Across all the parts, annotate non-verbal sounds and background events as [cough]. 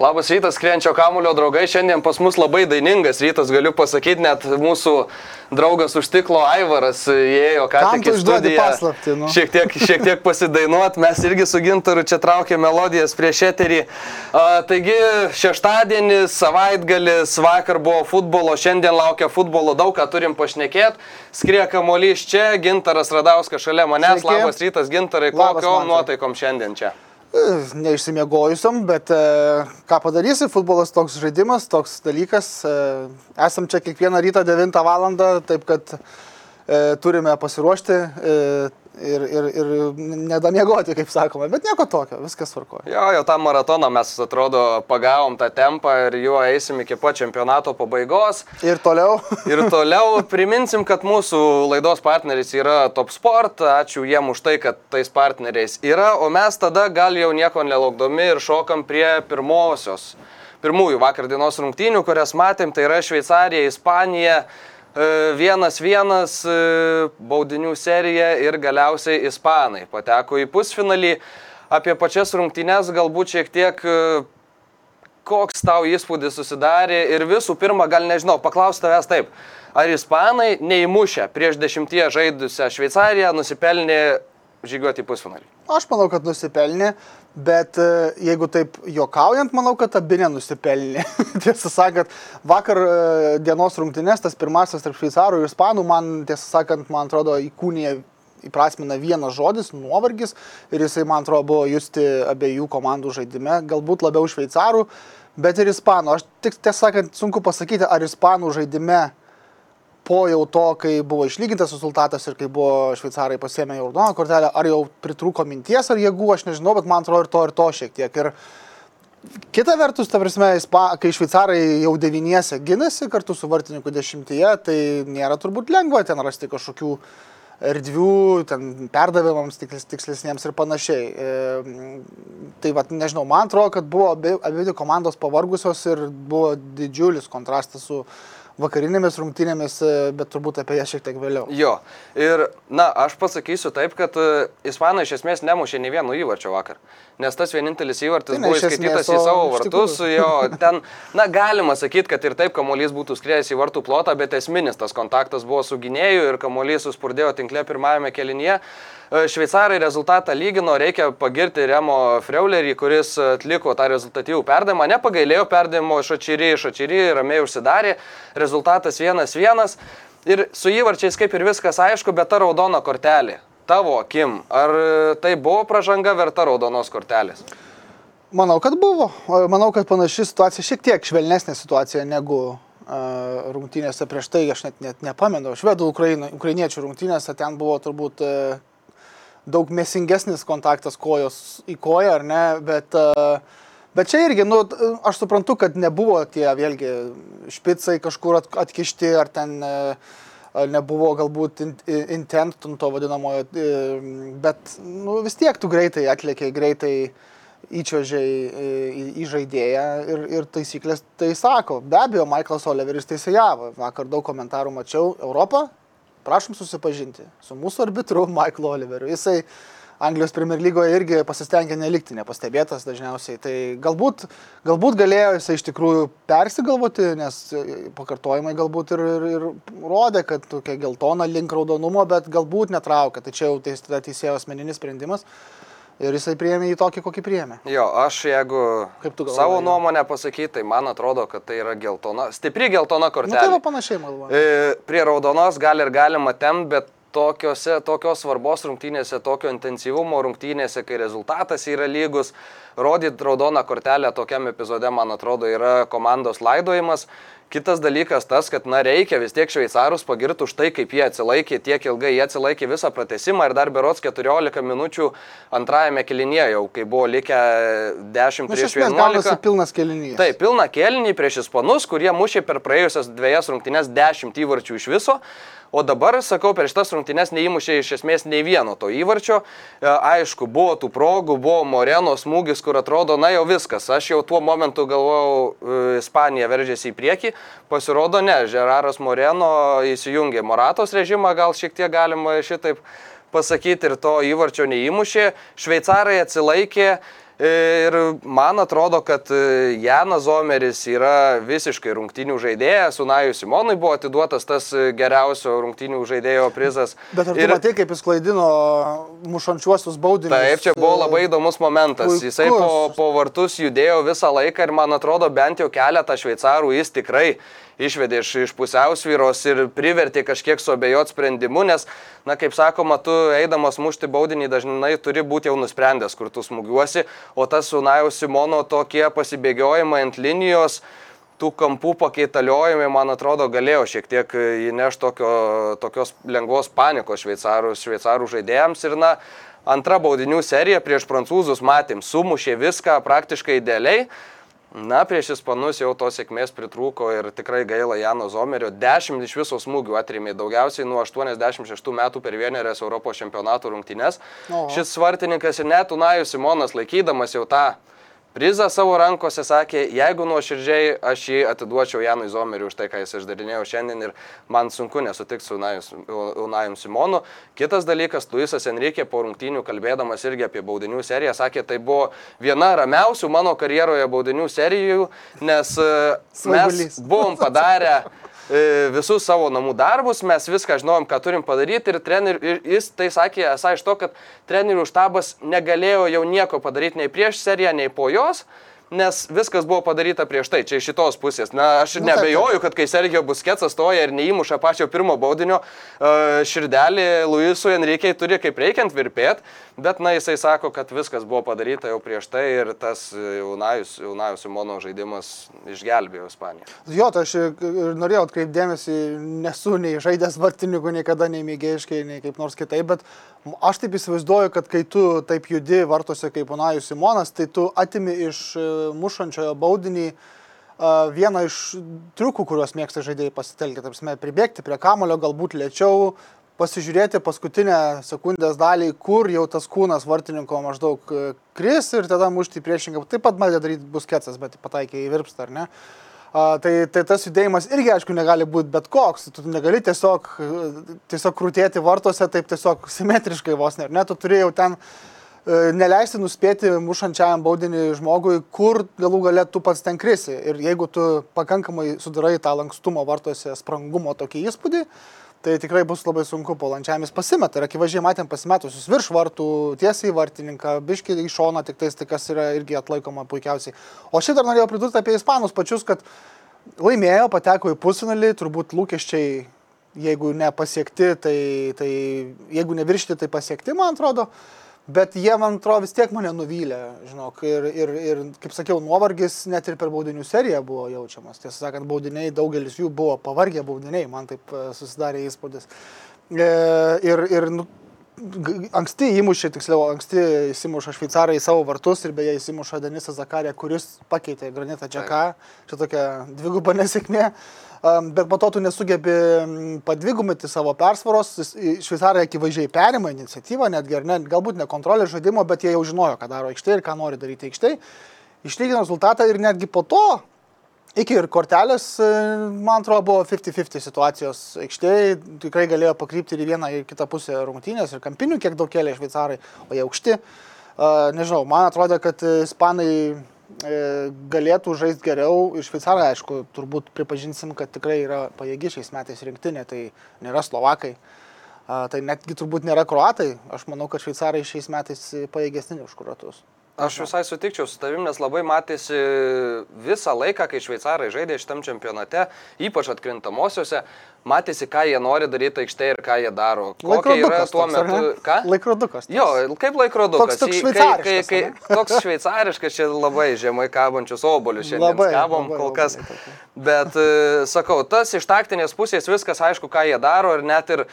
Labas rytas, skrienčio kamulio draugai. Šiandien pas mus labai dainingas rytas, galiu pasakyti, net mūsų draugas už stiklo Aivaras įėjo ką Kam tik į studiją. paslaptį, nu? Šiek tiek, šiek tiek pasidainuot, mes irgi su Gintaru čia traukėme melodijas prieš eterį. A, taigi šeštadienis, savaitgalis, vakar buvo futbolo, šiandien laukia futbolo, daug ką turim pašnekėti. Skrie kamuolys čia, Gintaras Radauskas šalia manęs. Sveiki. Labas rytas, Gintarai, kokiom nuotaikom šiandien čia? E, Neišsimiegojusiam, bet e, ką padarysi, futbolas toks žaidimas, toks dalykas. E, esam čia kiekvieną rytą 9 val. taip kad turime pasiruošti e, ir, ir, ir nedamiegoti, kaip sakoma, bet nieko tokio, viskas tvarkoja. Jo, jau tą maratoną mes, atrodo, pagavom tą tempą ir juo eisim iki pat čempionato pabaigos. Ir toliau. [laughs] Ir toliau priminsim, kad mūsų laidos partneris yra Top Sport. Ačiū jiem už tai, kad tais partneriais yra. O mes tada gal jau nieko nelaukdami ir šokam prie pirmosios. Pirmųjų vakar dienos rungtynių, kurias matėm, tai yra Šveicarija, Ispanija. E, Vienas vienas e, baudinių serija ir galiausiai Ispanai pateko į pusfinalį. Apie pačias rungtynes galbūt šiek tiek e, koks tau įspūdis susidarė ir visų pirma, gal nežinau, paklausti tavęs taip, ar ispanai neįmušę prieš dešimtie žaidusią Šveicariją nusipelnė žygiuoti į pusfinalį? Aš manau, kad nusipelnė, bet e, jeigu taip juokaujant, manau, kad abi nenusipelnė. [laughs] tiesą sakant, vakar e, dienos rungtynės, tas pirmasis tarp šveicarų ir ispanų, man tiesą sakant, man atrodo, įkūnija įprasmina vienas žodis - nuovargis ir jisai, man atrodo, buvo justi abiejų komandų žaidime, galbūt labiau šveicarų, bet ir ispanų. Aš tik tiesą sakant, sunku pasakyti, ar ispanų žaidime po jau to, kai buvo išlygintas rezultatas ir kai buvo šveicarai pasėmę jau raudoną kortelę, ar jau pritrūko minties ar jėgų, aš nežinau, bet man atrodo ir to, ir to šiek tiek. Ir kita vertus, ta prasme, kai šveicarai jau devyniese ginasi kartu su vartininku dešimtyje, tai nėra turbūt lengva ten rasti kažkokių erdvių, ten perdavimams tikslesniems ir panašiai. E, tai vad, nežinau, man atrodo, kad buvo abi, abi komandos pavargusios ir buvo didžiulis kontrastas su vakarinėmis rungtynėmis, e, bet turbūt apie jas šiek tiek vėliau. Jo. Ir, na, aš pasakysiu taip, kad e, ispanai iš esmės nemušė nei vieno įvarčio vakar. Nes tas vienintelis įvartis Tai ne buvo iš esmės, įskaitytas į o savo vartus. Jo, ten, na, galima sakyti, kad ir taip kamuolys būtų skriejęs į vartų plotą, bet esminis tas kontaktas buvo su gynėju ir kamuolys suspurdėjo tinklė pirmajame kelinyje. E, Šveicarai rezultatą lygino, reikia pagirti Remo Freulerį, kuris atliko tą rezultatyvų perdavimą, nepagailėjo perdavimo Šačyry, Šačyry ramiai užsidarė, rezultatas 1-1 ir su įvarčiais kaip ir viskas aišku, bet ta raudona kortelė. Tavo akim, ar tai buvo pražanga verta raudonos kortelės? Manau, kad buvo. Manau, kad panaši situacija, šiek tiek švelnesnė situacija negu uh, rungtynėse prieš tai, aš net, net nepamenu, švedų Ukraino, ukrainiečių rungtynėse ten buvo turbūt uh, daug mesingesnis kontaktas kojos į koją, ar ne, bet, uh, bet čia irgi, nu, aš suprantu, kad nebuvo tie vėlgi špicai kažkur at, atkišti, ar ten uh, ar nebuvo galbūt intent to vadinamojo, e, bet nu, vis tiek tu greitai atlėkiai, greitai įčiožiai į, žaidėją ir, ir taisyklės tai sako. Be abejo, Michaelas Oliveris teisėjavo. Vakar daug komentarų mačiau. Europą, prašom susipažinti su mūsų arbitru Michaelu Oliveriu. Jisai Anglijos Premier lygoje irgi pasistengė nelikti nepastebėtas dažniausiai. Tai galbūt, galbūt galėjo jisai iš tikrųjų persigalvoti, nes pakartojimai galbūt ir, ir, ir rodė, kad tokia geltona link raudonumo, bet galbūt netraukia. Tai čia jau teis- teisėjo asmeninis sprendimas. Ir jisai priėmė jį tokį, kokį priėmė. Jo, aš jeigu galvoji, savo nuomonę pasakyti, tai man atrodo, kad tai yra geltona, stipri geltona Na, tai kortelė. va panašiai, man galvoju. E, Prie raudonos gal ir galima tem, bet tokiose, tokios svarbos rungtynėse, tokio intensyvumo rungtynėse, kai rezultatas yra lygus, rodyti raudoną kortelę tokiam epizode, man atrodo, yra komandos laidojimas. Kitas dalykas tas, kad, na, reikia vis tiek šveicarus pagirti už tai, kaip jie atsilaikė, tiek ilgai jie atsilaikė visą pratesimą ir dar berots 14 minučių antrajame kilinėje jau, kai buvo likę 10 Nu, prieš esmės gaunasi 11. pilnas kelinys. Taip, pilna kelnį prieš ispanus, kurie mušė per praėjusias dviejas rungtynes 10 įvarčių iš viso. O dabar, sakau, per šitas rungtynes neįmušė iš esmės nei vieno to įvarčio. E, Aišku, buvo tų progų, buvo Moreno smūgis, kur atrodo, na jau viskas. Aš jau tuo momentu galvojau, e, Ispanija veržėsi į priekį. Pasirodo, ne, Žeraras Moreno įsijungė Moratos režimą, gal šiek tiek galima šitaip pasakyti ir to įvarčio neįmušė. Šveicarai atsilaikė. Ir man atrodo, kad e, Janas Zomeris yra visiškai rungtinių žaidėjas, Unajui Simonui buvo atiduotas tas e, geriausio rungtinių žaidėjo prizas. Bet ar Ir- matai, kaip jis klaidino mušančiuosius baudinius? Taip, čia buvo labai įdomus momentas. puikus. Jisai po, po vartus judėjo visą laiką ir man atrodo bent jau keletą šveicarų jis tikrai išvedė iš, iš pusiausvyros ir privertė kažkiek suabejot sprendimu, nes, na, kaip sakoma, tu eidamas mušti baudinį dažnai turi būti jau nusprendęs, kur tu smūgiuosi, o tas Unajaus Simono tokie pasibėgiojimai ant linijos, tų kampų pakeitaliojimai, man atrodo, galėjo šiek tiek įnešti tokio, tokios lengvos panikos šveicarų, šveicarų žaidėjams. Ir, na, antra baudinių serija prieš prancūzus matėm, sumušė viską praktiškai idealiai. Na, prieš ispanus jau tos sėkmės pritrūko ir tikrai gaila Jano Zomerio. 10 iš viso smūgių atrėmė daugiausiai nuo 86 metų per vienerias Europos čempionatų rungtynes. O. Šis svartininkas ir net Unajus Simonas laikydamas jau tą prizą savo rankose sakė, jeigu nuoširdžiai aš jį atiduočiau Janui Zomeriui už tai, ką jis išdarinėjo šiandien ir man sunku nesutikti su Unajum Simonu. Kitas dalykas, Luisas Enrique po rungtynių kalbėdamas irgi apie baudinių seriją sakė, tai buvo viena ramiausių mano karjeroje baudinių serijų, nes e, mes buvom padarę visus savo namų darbus, mes viską žinom, ką turim padaryti ir, trener, ir jis tai sakė, esą iš to, kad trenerių štabas negalėjo jau nieko padaryti nei prieš seriją, nei po jos. Nes viskas buvo padaryta prieš tai, čia iš šitos pusės. Na, aš Nu, nebejoju, kad kai Sergio Busketsas stoja ir neįmuša pačio pirmo baudinio, e, širdeli Luisui Enrikiai turi kaip reikiant virpėt, bet, na, jisai sako, kad viskas buvo padaryta jau prieš tai ir tas e, Unajus, Unajus Simono žaidimas išgelbėjo Ispaniją. Jo, tai aš ir norėjau atkreipdėmėsi, nesu nei žaidęs vartininkų niekada, nei mėgėjiškai, nei kaip nors kitaip, bet aš taip įsivaizduoju, kad kai tu taip judi vartose kaip Onajus Simonas, tai tu atimi iš e, mušančiojo baudinį vieną iš triukų, kuriuos mėgsta žaidėjai pasitelkti, taip prasme, pribėgti prie kamulio, galbūt lėčiau, pasižiūrėti paskutinę sekundės dalį, kur jau tas kūnas vartininko maždaug e, kris ir tada mušti į priešingą. Taip pat bandė daryti busketsas, bet pataikė į virpstą, ar ne? A, tai, tai tas judėjimas irgi, aišku, negali būti bet koks. Tu negali tiesiog, e, tiesiog krūtėti vartose taip tiesiog simetriškai vos ne. ar ne? Tu turėjau ten e, neleisti nuspėti mušančiajam baudinį žmogui, kur galų galę tu pats ten krisi. Ir jeigu tu pakankamai sudarai tą lankstumo vartose sprangumo tokį įspūdį, tai tikrai bus labai sunku polančiam jis pasimeta. Ir akivaizdžiai matėm pasimetusius virš vartų, tiesiai į vartininką, biški į šoną, tik tais, tai kas yra irgi atlaikoma puikiausiai. O šitą norėjau pridurti apie ispanus pačius, kad laimėjo, pateko į pusfinalį, turbūt lūkesčiai, jeigu nepasiekti, tai, tai jeigu neviršti, tai pasiekti, man atrodo. Bet jie, man atrodo, vis tiek mane nuvylė, žinok, ir, ir, ir, kaip sakiau, nuovargis net ir per baudinių seriją buvo jaučiamas. Tiesą sakant, baudiniai, daugelis jų buvo pavargę baudiniai, man taip e, susidarė įspūdis. E, ir, ir nu, anksti įmušė, tiksliau, anksti įsimuša šveicarai į savo vartus ir beje įsimuša Denisas Zakarė, kuris pakeitė Granitą Džeką. Čia tokia dviguba nesėkmė. Bet po to tu nesugebi padvigumyti savo persvaros. Šveicarai akivaizdžiai perima iniciatyvą, netgi ne, galbūt ne kontrolė žaidimo, bet jie jau žinojo, ką daro aikštė ir ką nori daryti aikštė. Išlygino rezultatą ir netgi po to Iki ir kortelės, e, man atrodo, buvo 50-50 situacijos aikštėje, tikrai galėjo pakrypti ir į vieną, ir į kitą pusę rungtynės, ir kampinių kiek daug kėlė šveicarai, o jie aukšti. E, Nežinau, man atrodo, kad ispanai e, galėtų žaisti geriau ir šveicarai, aišku, turbūt pripažinsim, kad tikrai yra pajėgi šiais metais rinktinė, tai nėra slovakai. Tai netgi turbūt nėra kruatai. Aš manau, kad šveicarai šiais metais pajėgesni už kruatus. Aš visai sutikčiau su tavim, nes labai matėsi visą laiką, kai šveicarai žaidė šitam čempionate, ypač atkrintamosiose, matėsi, ką jie nori daryti aikštėje ir ką jie daro. Kokia yra tuo toks, metu. Ką? Laikrodukas toks. Jo, kaip laikrodukas. Toks- toks kai- šveicariškas, kai- ane? kai- [laughs] Toks šveicariškas, čia labai žemai kabančius obolius šiandien Labai, kabom labai, kol labai kas. tokie. Bet e, sakau, tas iš taktinės pusės viskas aišku, ką jie daro ir net ir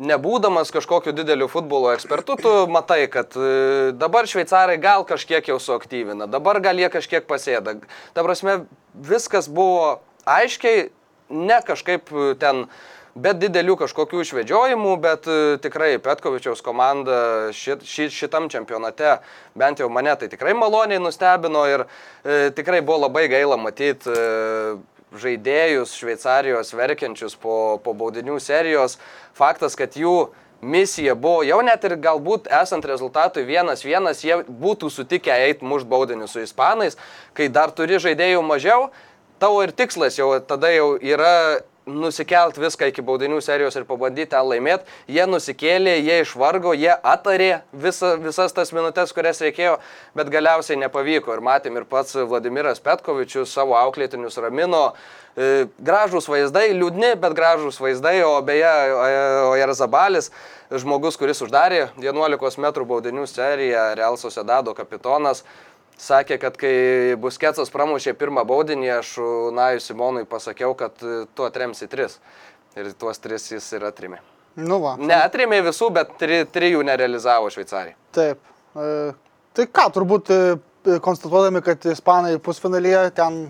nebūdamas kažkokiu dideliu futbolo ekspertu, tu matai, kad e, dabar šveicarai gal kažkiek jau suaktyvina, dabar gal jie kažkiek pasėda. Ta prasme, viskas buvo aiškiai, ne kažkaip e, ten Bet didelių kažkokių išvedžiojimų, bet e, tikrai Petkovičiaus komanda šit, šit, šitam čempionate bent jau mane tai tikrai maloniai nustebino ir e, tikrai buvo labai gaila matyti e, žaidėjus Šveicarijos verkiančius po, po baudinių serijos. Faktas, kad jų misija buvo, jau net ir galbūt esant rezultatui vienas vienas, jie būtų sutikę eiti mušt baudinį su ispanais, kai dar turi žaidėjų mažiau, tavo ir tikslas jau tada jau yra nusikelt viską iki baudinių serijos ir pabandyti ten laimėti. Jie nusikėlė, jie išvargo, jie atarė visa, visas tas minutės, kurias reikėjo, bet galiausiai nepavyko. Ir matėm ir pats Vladimiras Petkovičius savo auklėtinius ramino. E, gražūs vaizdai, liūdni, bet gražūs vaizdai, o beje, Ojerzabalis, žmogus, kuris uždarė 11 m baudinių seriją, Real Sociedado kapitonas, sakė, kad kai Busketsas pramušė pirmą baudinį, aš Naju Simonui pasakiau, kad e, tu atremsi tris. Ir tuos tris jis ir atrėmė. Nu va. Ne atrėmė visų, bet tri, trijų nerealizavo šveicarai. Taip. E, tai ką, turbūt e, konstatuodami, kad ispanai pusfinalyje ten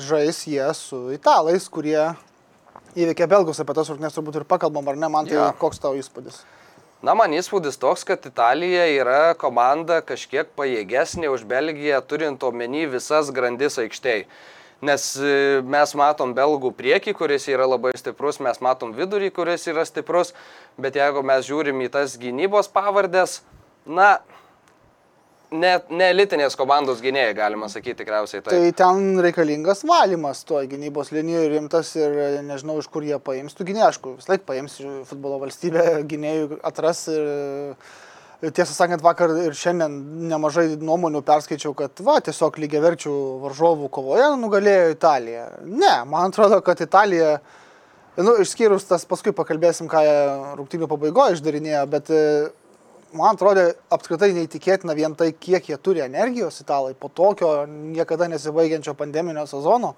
žais jie su italais, kurie įveikė belgus apie tas rungtynes, turbūt ir pakalbam, ar ne, man tai Jo. koks tavo įspūdis. Na, man įspūdis toks, kad Italija yra komanda kažkiek pajėgesnė už Belgiją, turint omeny visas grandis aikštėje. Nes e, mes matom belgų priekį, kuris yra labai stiprus, mes matom vidurį, kuris yra stiprus, bet jeigu mes žiūrim į tas gynybos pavardės, na, ne, ne elitinės komandos gynėjai, galima sakyti tikriausiai. Tai Tai, ten reikalingas valymas to gynybos linijoje rimtas ir e, nežinau, iš kur jie paims. Tu gynėjai, aišku, vis laik paims futbolo valstybė, gynėjų atras ir e, tiesą sakant, vakar ir šiandien nemažai nuomonių perskaičiau, kad va, tiesiog lygiaverčių varžovų kovoje nugalėjo Italija. Ne, man atrodo, kad Italija, nu, išskyrus tas, paskui pakalbėsim, ką rungtynių pabaigoje išdarinėjo, bet e, man atrodo apskritai neįtikėtina vien tai, kiek jie turi energijos italai po tokio niekada nesibaigiančio pandeminio sezono.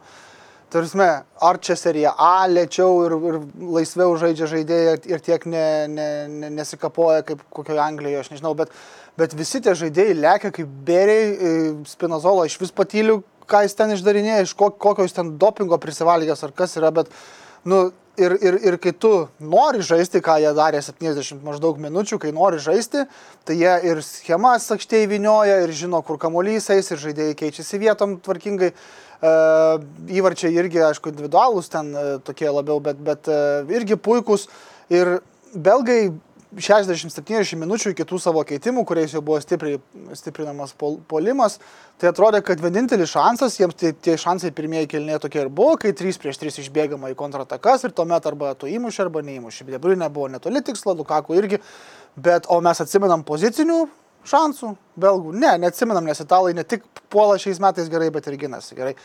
Tarsi, ar čia serija A lėčiau ir, ir laisviau žaidžia žaidėjai ir tiek ne, ne, ne, nesikapoja kaip kokioje Anglijoje, aš nežinau, bet, bet visi tie žaidėjai lekia kaip bėriai, e, Spinazola iš vis patylių, ką jis ten išdarinėja, iš ko, kokio jis ten dopingo prisivalgęs ar kas yra, bet, nu, ir, ir, ir kai tu nori žaisti, ką jie darė 70 maždaug minučių, kai nori žaisti, tai jie ir schemas sakštėj vinioja, ir žino, kur kamuolys eis, ir žaidėjai keičiasi vietom tvarkingai. E, įvarčiai irgi, aišku, individualūs ten e, tokie labiau, bet, bet e, irgi puikūs. Ir belgai 60-70 minučių iki tų savo keitimų, kuriais jau buvo stipriai, stiprinamas pol, polimas, tai atrodė, kad vienintelis šansas, jiems tie, tie šansai pirmieji kelniai tokie ir buvo, kai 3 prieš 3 išbėgama į kontratakas ir tuomet arba tu įmuši arba neįmuši. Dabar nebuvo netoli tikslo, Lukaku irgi, bet o mes atsimenam pozicinių šansų, belgų, ne, neatsimenam, nes italai ne tik puola šiais metais gerai, bet ir ginasi gerai.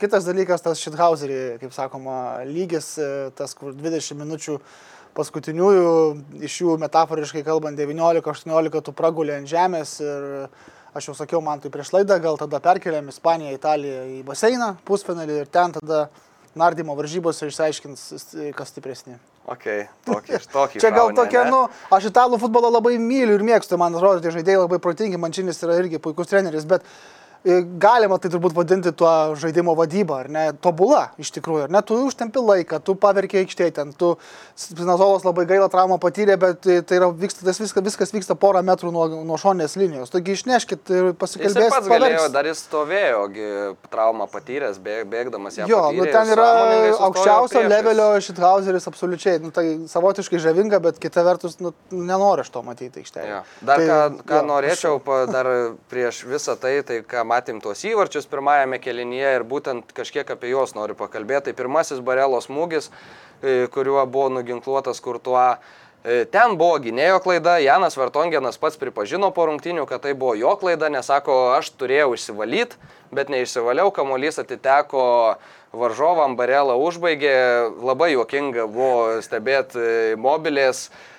Kitas dalykas, tas Šithauserį, kaip sakoma, lygis, tas, kur 20 minučių paskutiniųjų, iš jų metaforiškai kalbant, 19-18 tu pragulė ant žemės ir aš jau sakiau, man tai prieš laidą, gal tada perkeliam Ispaniją, Italiją į baseiną, pusfinalį ir ten tada nardymo varžybose išsiaiškins, kas stipresni. okay, tokį, tokį Čia gal šauni, tokia, ane? nu, aš italų futbolą labai myliu ir mėgstu, man atrodo, tie žaidėjai labai protingi, Mančinis yra irgi puikus treneris, bet galima tai turbūt vadinti tuo žaidimo vadybą, ar ne, tobula iš tikrųjų, ar ne, tu užtempi laiką, tu paverkiai aikštėje ten, tu Spinazolas labai gaila traumą patyrė, bet e, tai yra vyksta, tas viskas, viskas vyksta porą metrų nuo, nuo šonės linijos, taigi išneškit ir Jis ir pasikalbėsit. pats galėjo, paverksit. dar jis stovėjo, traumą patyręs, bėg, bėgdamas ją. Jo, nu patyrė, ten jis yra aukščiausio levelio šithauseris absoliučiai, nu, tai savotiškai žavinga, bet kita vertus, nu, nenoriu aš to matyti aikštėje. Jo. Dar tai, ką, ką jo, norėčiau, pa, dar prieš visą tai, tai ką matėm tuos įvarčius pirmajame kelinyje ir būtent kažkiek apie juos noriu pakalbėti. Tai pirmasis Barelo smūgis, e, kuriuo buvo nuginkluotas Kurtuo. E, Ten buvo gynėjo klaida, Janas Vartongenas pats pripažino po rungtinių, kad tai buvo jo klaida, nes sako, aš turėjau išsivalyti, bet neišsivaliau, kamuolys atiteko varžovam, barelą užbaigė, labai juokinga buvo stebėti mobilės e,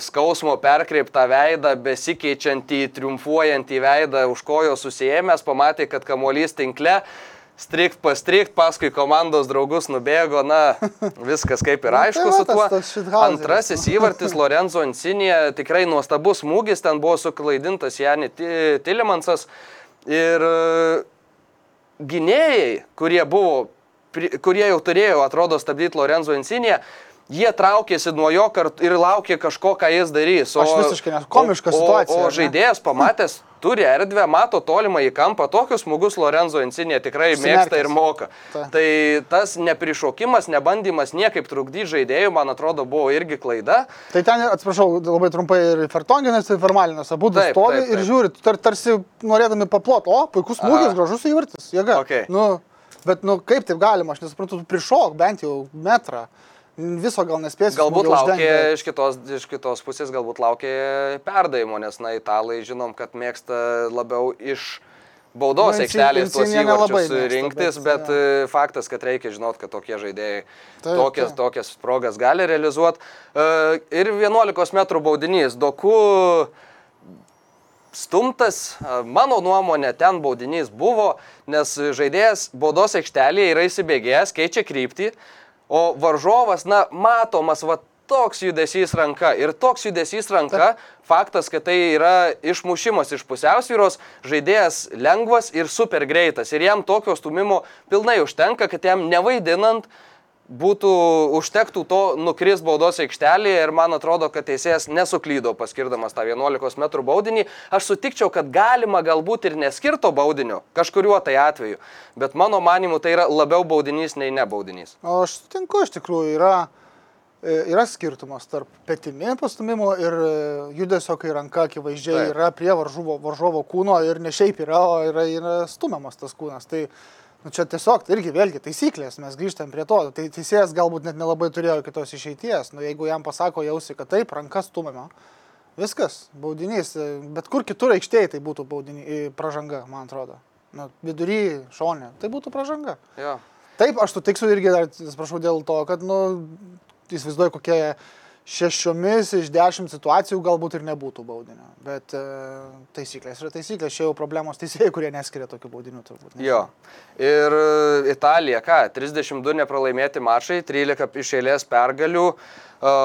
skausmo perkreiptą veidą, besikeičiantį, triumfuojantį veidą, už kojo susijęmęs, pamatė, kad kamuolys tinkle, strikt pastrikt, paskui komandos draugus nubėgo, na, [laughs] viskas kaip ir Nu, tai aišku su tuo. Antrasis įvartis [laughs] Lorenzo Insinė, tikrai nuostabus smūgis, ten buvo suklaidintas Janį Ti- Tilimansas. Ir e, gynėjai, kurie buvo, kurie jau turėjo, atrodo, stabdyti Lorenzo Insinė, jie traukėsi nuo jo kart ir laukė kažko, ką jis darys. Aš visiškai net- komiška o- situacija, O, o žaidėjas pamatęs, turi erdvę, mato tolimą į kampą, tokius smūgius Lorenzo Insinė tikrai mėgsta ir moka. Ta. Tai tas neprišokimas, nebandymas niekaip trukdyti žaidėjų, man atrodo, buvo irgi klaida. Tai ten, atsiprašau, labai trumpai ir Fertonginas, ir Fermalinas, abu du Taip, stovi taip, ir taip. žiūri, tar, tarsi norėdami paplot, o, puikus smūgis, Aha. gražus įvartis, jėga. Okay. Nu, bet, nu, kaip taip galima, aš nesuprantu, tu prišok bent jau metrą. Viso gal nespėsi. Galbūt bet- iš kitos, iš kitos pusės, galbūt laukė perdavimo, nes, na, italai žinom, kad mėgsta labiau iš baudos Nu, aikštelės tuos įvarčius mėgsta, rinktis, bet, bet, jo. bet faktas, kad reikia žinot, kad tokie žaidėjai Taip, tokias, taip. tokias progas gali realizuoti. Ir 11 m baudinys, doku stumtas, a, mano nuomonė, ten baudinys buvo, nes žaidėjas baudos aikštelėje yra įsibėgėjęs, keičia kryptį, o varžovas, na, matomas, va toks judesys ranka. Ir toks judesys ranka, faktas, kad tai yra išmušimas iš pusiausvyros, žaidėjas lengvas ir super greitas. Ir jam tokio stumimo pilnai užtenka, kad jam nevaidinant būtų užtektų to nukris baudos aikštelėje ir man atrodo, kad teisėjas nesuklydo paskirdamas tą 11 m baudinį. Aš sutikčiau, kad galima galbūt ir neskirto baudinio kažkuriuo tai atveju, bet mano manimu tai yra labiau baudinys nei nebaudinys. O aš sutinku, iš tikrųjų yra, e, yra skirtumas tarp petimi pastumimo ir e, judesio, kai ranka akivaizdžiai. Taip. yra prie varžovo, varžovo kūno ir ne šiaip yra, o yra, yra stumiamas tas kūnas. Tai nu, čia tiesiog irgi vėlgi taisyklės, mes grįžtam prie to. Tai teisėjas galbūt net nelabai turėjo kitos išeities. Nu, jeigu jam pasako jausi, kad taip, rankas stumiama. Viskas, baudinys. e, Bet kur kitur aikštėje tai būtų baudinys, pražanga, man atrodo. Nu, vidury, šonė, tai būtų pražanga. Jo. Taip, aš sutiksiu irgi, dar, atsiprašau, dėl to, kad, nu, įsivaizduoju, kokie šešiomis iš dešimt situacijų galbūt ir nebūtų baudinio. Bet e, taisyklės yra taisyklės, čia jau problemos teisėjai, kurie neskiria tokių baudinių turbūt. nežinau. Jo. Ir e, Italija, ką, 32 nepralaimėti mačai, 13 iš eilės pergalių. E,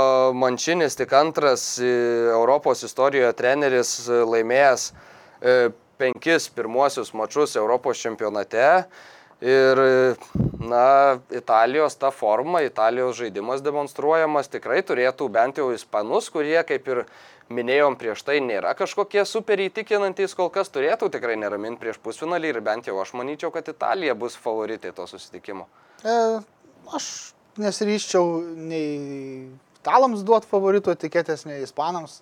Mančinis tik antras e, Europos istorijoje treneris laimėjęs penkis pirmuosius mačus Europos čempionate. Ir, na, Italijos ta forma, Italijos žaidimas demonstruojamas tikrai turėtų bent jau ispanus, kurie, kaip ir minėjom prieš tai, nėra kažkokie super įtikinantys, kol kas turėtų tikrai neraminti prieš pusfinalį ir bent jau aš manyčiau, kad Italija bus favoritai to susitikimo. E, aš nesiryščiau nei italams duoti favoritų etiketės, nei ispanams.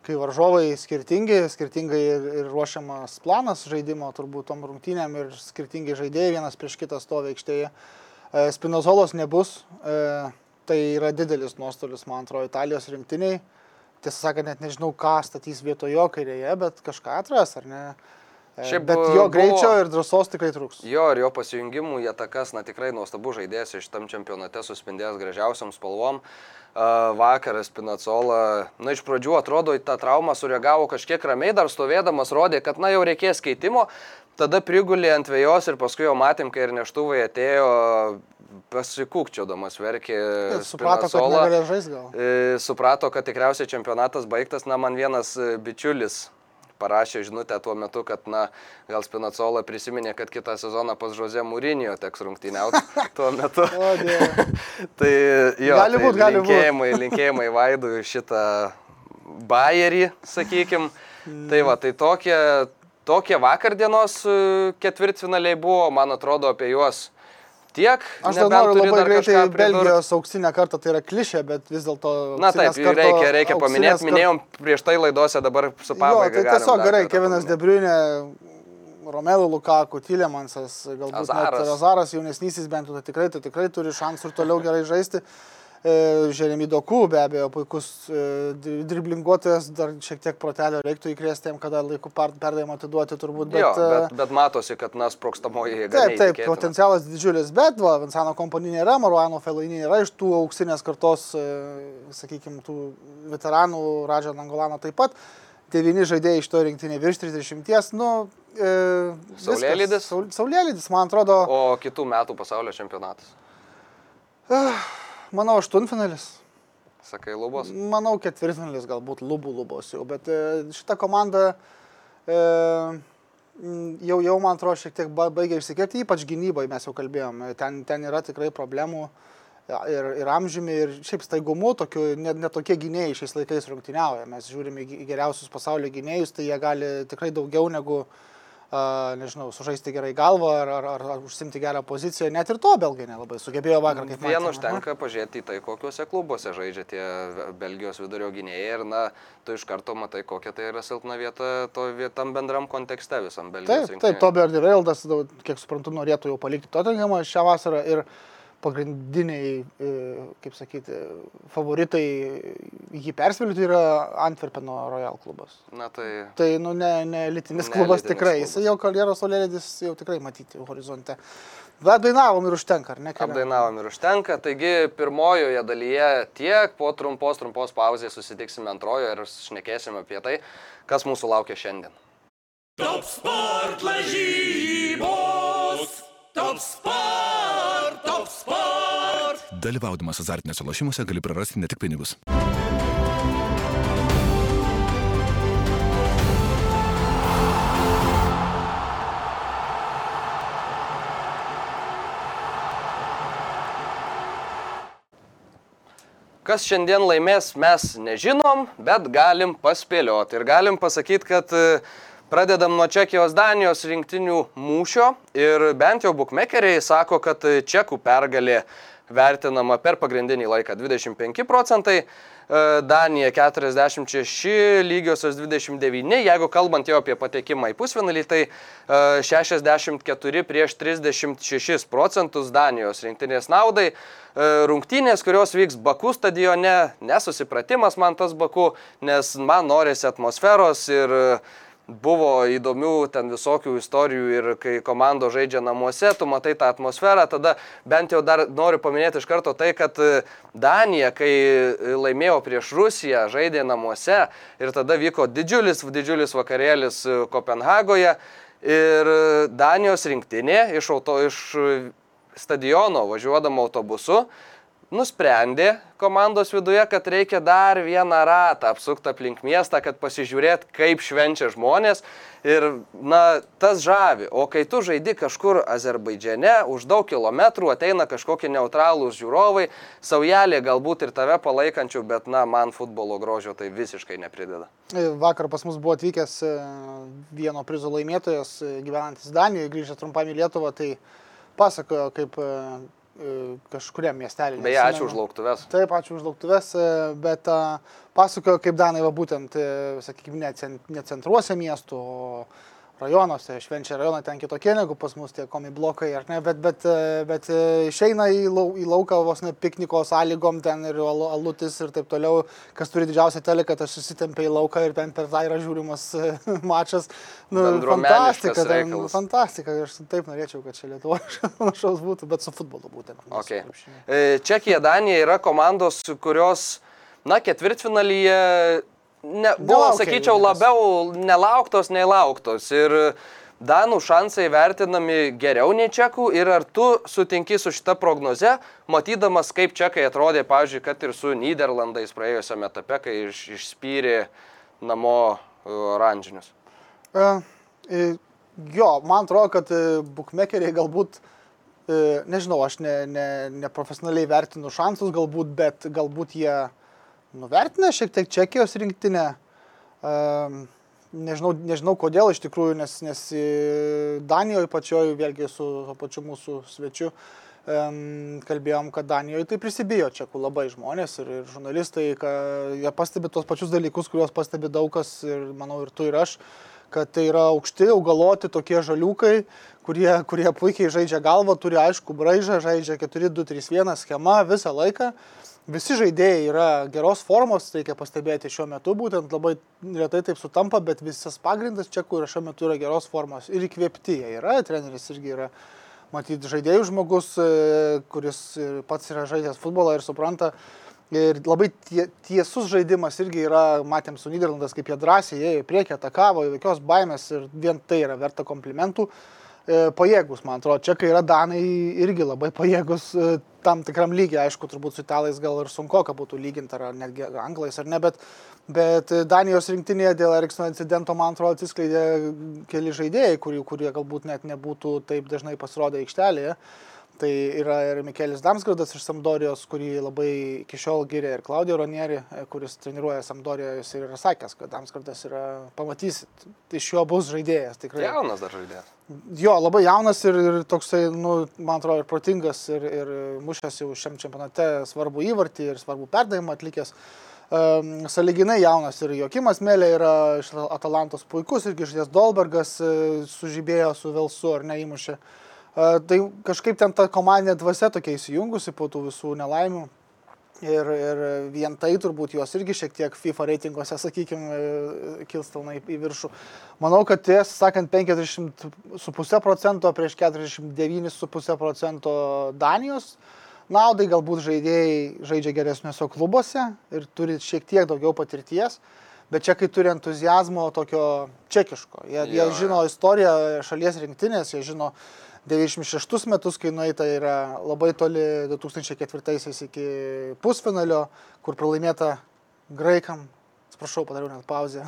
Kai varžovai skirtingi, skirtingai ir, ir ruošiamas planas žaidimo, turbūt tom rungtynėm ir skirtingi žaidėjai vienas prieš kitą stovi aikštėje. E, Spinozolos nebus, e, tai yra didelis nuostolis, man atrodo, Italijos rinktiniai. Tiesą sakant, net nežinau, ką statys vietojo kairėje, bet kažką atras, ar ne? E, Šiaip bet buvo- jo greičio ir drąsos tikrai trūks. Jo ir jo pasijungimų į atakas, na tikrai nuostabu žaidėjas iš tam čempionate suspindėjęs gražiausiam spalvom. Uh, vakaras Pinacola, na iš pradžių atrodo tą traumą sureagavo kažkiek ramiai, dar stovėdamas rodė, kad na jau reikės keitimo, tada prigulė ant vėjos ir paskui jau matėm, kai ir neštuvai atėjo pasikūkčiodamas verkė. Suprato, kad Spinazzola. negalės žaisti gal. E, suprato, kad tikriausiai čempionatas baigtas. Na, man vienas bičiulis parašė žinutę tuo metu, kad, na, gal Spinacola prisiminė, kad kitą sezoną pas Žozė Mūrinio teks rungtyniauti [laughs] tuo metu. O, [laughs] tai jo, Gali tai būt, gali būt. linkėjimai, linkėjimai Vaidui šitą bajerį, sakykim. Tai va, tai tokie, tokie vakardienos e, ketvirtfinaliai buvo, man atrodo, apie juos tiek. Aš dar noriu labai greitai. Belgijos auksinę kartą, tai yra klišė, bet vis dėlto... Na taip, karto- reikia, reikia paminėti, minėjom prieš tai laidose, dabar su Jo, pabaiga. tai galim tiesiog gerai, Kevinas. Debriunė, Romelu Lukaku, Tylemansas, galbūt Azaras. net Razaras jaunesnysis bent jau, tai tikrai, tai tikrai turi šansų ir toliau gerai žaisti. Žeremi Doku, be abejo, puikus e, dri- driblinguotojas, dar šiek tiek protelio reiktų įkrėsti jam, kada laiku per- perdavimą atiduoti turbūt. Bet, jo, e, bet, bet matosi, kad nas sprokstamoji jėga. Taip, taip, potencialas didžiulis, bet va, Vinsano kompanija nėra, Maruano Felainė yra iš tų auksinės kartos, sakykime, tų veteranų, Radžio Nangolano taip pat. Devyni žaidėjai iš to rinktinė virš 30, nu... E. Saulėlydis? Saul, saulėlydis, man atrodo, O kitų metų pasaulio čempionatas. Manau, aštuntfinalis. Sakai, lubos. Manau, ketvirtfinalis galbūt lubų lubos jau, bet e, šita komanda e, jau, jau, man atrodo, šiek tiek ba- baigia išsikėti, ypač gynybai mes jau kalbėjom. Ten, ten yra tikrai problemų e, ir, ir amžiumi, ir šiaip staigumu, tokiu, net, net tokie gynėjai šiais laikais rungtyniauja. Mes žiūrime į geriausius pasaulio gynėjus, tai jie gali tikrai daugiau negu, nežinau, sužaisti gerai galvą ar, ar, ar, ar užsimti gerą poziciją. Net ir to belgai nelabai sugebėjo vakar. kaip Vien matėme, užtenka pažiūrėti į tai, kokiuose klubuose žaidžia tie Belgijos vidurio gynėjai ir, na, tu iš karto matai, kokia tai yra silpna vieta to vietam bendram kontekste visam Belgijos Taip, taip, Tobi Ardiveldas, kiek suprantu, norėtų jau palikti Tottenhamą šią vasarą ir pagrindiniai, e, kaip sakyti, favoritai jį persvilti yra Antverpeno Royal klubas. Na tai Tai, nu, ne, ne elitinis Ne klubas elitinis tikrai, klubas. jis jau karjeros solėdis jau tikrai matyti horizonte. Bet dainavom ir užtenka, ar ne? keliavom? apdainavom ir užtenka. Taigi pirmojoje dalyje tiek, po trumpos, trumpos pauzės susitiksime antrojoje ir šnekėsime apie tai, kas mūsų laukia šiandien. Top sport lažybos. Top sport. Dalyvaudamas azartiniuose lošimuose gali prarasti ne tik pinigus. Kas šiandien laimės, mes nežinom, bet galim paspėlioti. Ir galim pasakyti, kad e, pradedam nuo Čekijos Danijos rinktinių mūšio. Ir bent jau bukmekeriai sako, kad e, čekų pergalė vertinama per pagrindinį laiką 25 procentai, e, Danija 46, lygiosios 29. Jeigu kalbant jau apie patekimą į pusfinalį, tai e, 64 prieš 36 procentus Danijos rinktinės naudai. E, Rungtynės, kurios vyks Baku stadione, nesusipratimas man tas Baku, nes man norisi atmosferos ir e, buvo įdomių ten visokių istorijų ir kai komandos žaidžia namuose, tu matai tą atmosferą, tada bent jau dar noriu paminėti iš karto tai, kad e, Danija, kai e, laimėjo prieš Rusiją, žaidė namuose ir tada vyko didžiulis, didžiulis vakarėlis e, Kopenhagoje ir Danijos rinktinė iš, auto, iš stadiono važiuodama autobusu nusprendė komandos viduje, kad reikia dar vieną ratą apsukti aplink miestą, kad pasižiūrėt, kaip švenčia žmonės. Ir, na, tas žavi. O kai tu žaidi kažkur Azerbaidžiane, už daug kilometrų ateina kažkokie neutralūs žiūrovai, saujelė galbūt ir tave palaikančių, bet, na, man futbolo grožio tai visiškai neprideda. Vakar pas mus buvo atvykęs e, vieno prizo laimėtojas, e, gyvenantis Danijoje, grįžęs trumpam į Lietuvą, tai pasakojo, kaip e, kažkuriam miestelį. Beje, ačiū už lauktuves. Taip, ačiū už lauktuves, e, bet a, pasakojo, kaip Danai va būtent, e, sakykime, ne centruose miestų, o rajonuose, švenčia rajonai ten kitokie negu pas mus tie komi blokai, ar ne, bet, bet, e, bet e, išeina į, lau, į lauką vos ne pikniko sąlygom ten ir alu- alutis ir taip toliau, kas turi didžiausią teleką, tas susitempia į lauką ir ten per tą yra žiūrimas e, [laughs] mačas. Nu, fantastika, ten, reikalas. fantastika, aš taip norėčiau, kad čia Lietuvoje panašaus [laughs] būtų, bet su futbolu būtent. Okay. krepšiniu. E, Čekija, Danija yra komandos, kurios, na, ketvirtfinalyje, ne, buvo, Nelaukia sakyčiau, labiau nelauktos, nei lauktos. Ir Danų šansai vertinami geriau nei čekų. Ir ar tu sutinki su šita prognoze, matydamas, kaip čekai atrodė, pavyzdžiui, kad ir su Niderlandais praėjusiame etape, kai iš, išspyrė namo e, oranžinius. E, e, jo, man atrodo, kad bukmekeriai galbūt, nežinau, aš ne, ne, neprofesionaliai vertinu šansus galbūt, bet galbūt jie nuvertina šiek tiek Čekijos rinktinę. E, nežinau, nežinau kodėl iš tikrųjų, nes, nes Danijoje pačioje, vėlgi su pačiu mūsų svečiu, em, kalbėjom, kad Danijoje tai prisibijo čekų labai žmonės ir, ir žurnalistai, kad jie pastebi tos pačius dalykus, kuriuos pastebi daug kas ir manau ir tu ir aš, kad tai yra aukšti, augaloti tokie žaliukai, kurie, kurie puikiai žaidžia galvą, turi aišku braižą, žaidžia 4-2-3-1 schema visą laiką. Visi žaidėjai yra geros formos, reikia pastebėti šiuo metu, būtent labai retai taip sutampa, bet visas pagrindas čekų yra šiuo metu yra geros formos ir įkvėpti jie yra, treneris irgi yra, matyti, žaidėjų žmogus, e, kuris pats yra žaidęs futbolą ir supranta. Ir labai tie, tiesus žaidimas irgi yra, matėm su Niderlandas, kaip jie drąsiai ėjo į priekį, atakavo, jokios baimės ir vien tai yra verta komplimentų. E, pajėgus, man atrodo, čia kai yra Danai irgi labai pajėgus e, tam tikram lygiai, aišku, turbūt su italais gal ir sunku, kad būtų lyginti, ar netgi anglais ar ne, bet, bet Danijos rinktinėje dėl Eriksono incidento, man atrodo, atsiskleidė keli žaidėjai, kurie, kurie galbūt net nebūtų taip dažnai pasirodę aikštelėje. Tai yra ir Mikelis Damsgardas iš Samdorijos, kurį labai iki šiol gyrė ir Klaudijo Ronieri, e, kuris treniruoja Samdoriją, jis yra sakęs, kad Damsgardas yra, pamatysit, iš jo bus žaidėjas tikrai. Jaunas dar žaidėjas. Jo, labai jaunas ir, ir toksai, nu, man atrodo, ir protingas, ir, ir mušęs jau šiam čempionate svarbu įvartį ir svarbu perdavimą atlikęs. Saliginai jaunas ir Jokimas Melė yra iš Atalantos puikus, irgi žaidėjas Dolbergas e, sužibėjo su Velsu ar neįmušė. Uh, tai kažkaip ten ta komandinė dvasia tokia įsijungusi po tų visų nelaimių. Ir, ir vien tai turbūt juos irgi šiek tiek FIFA reitinguose, sakykime, kilstelna į, viršų. Manau, kad tiesą sakant, 50,5 procento prieš 49,5 procento Danijos naudai galbūt žaidėjai žaidžia geresniuose klubuose ir turi šiek tiek daugiau patirties. Bet čia, kai turi entuzijazmo tokio čekiško, jie, jie žino istoriją šalies rinktinės, jie žino 96 metus, kai nueita yra labai toli 2004 iki pusfinalio, kur pralaimėta graikam. Atsiprašau, padariau net pauzę.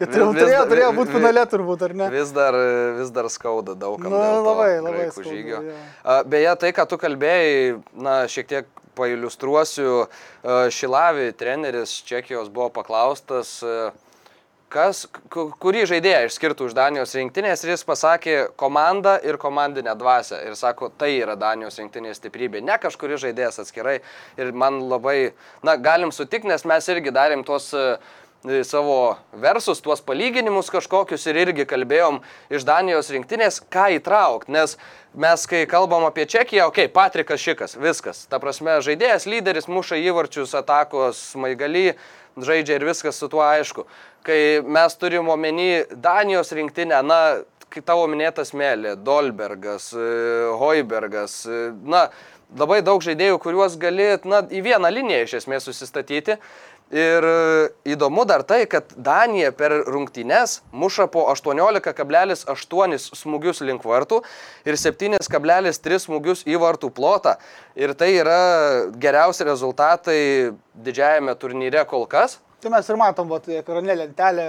Turėjo, turėjo, turėjo būti finale turbūt, ar ne? Vis dar, vis dar skauda daugam. Nu, dėl to labai, labai skauda, žygio. jo. A, Beje, tai, ką tu kalbėjai, na, šiek tiek pailustruosiu. Šilavi treneris Čekijos buvo paklaustas, a, kas, ku- kurį žaidėją išskirtų iš Danijos rinktinės ir jis pasakė komandą ir komandinę dvasę. Ir sako, tai yra Danijos rinktinės stiprybė, ne kažkuris žaidėjas atskirai. Ir man labai, na, galim sutikti, nes mes irgi darėm tuos a, e, savo versus, tuos palyginimus kažkokius ir irgi kalbėjom iš Danijos rinktinės, ką įtraukti, nes mes, kai kalbam apie Čekiją, okei, okay, Patrikas Šikas, viskas. Ta prasme, žaidėjas, lyderis, muša įvarčius, atakos, maigaly, žaidžia ir viskas su tuo aišku. Kai mes turim omeny Danijos rinktinę, na, kai tavo minėtas Melė, Dolbergas, e, Hoibergas, e, na, labai daug žaidėjų, kuriuos gali, na, į vieną liniją iš esmės susistatyti. Ir e, įdomu dar tai, kad Danija per rungtynes muša po 18,8 smūgius link vartų ir 7,3 smūgius į vartų plotą. Ir tai yra geriausi rezultatai didžiajame turnyre kol kas. Tai mes ir matom, vat, ekrane lentelė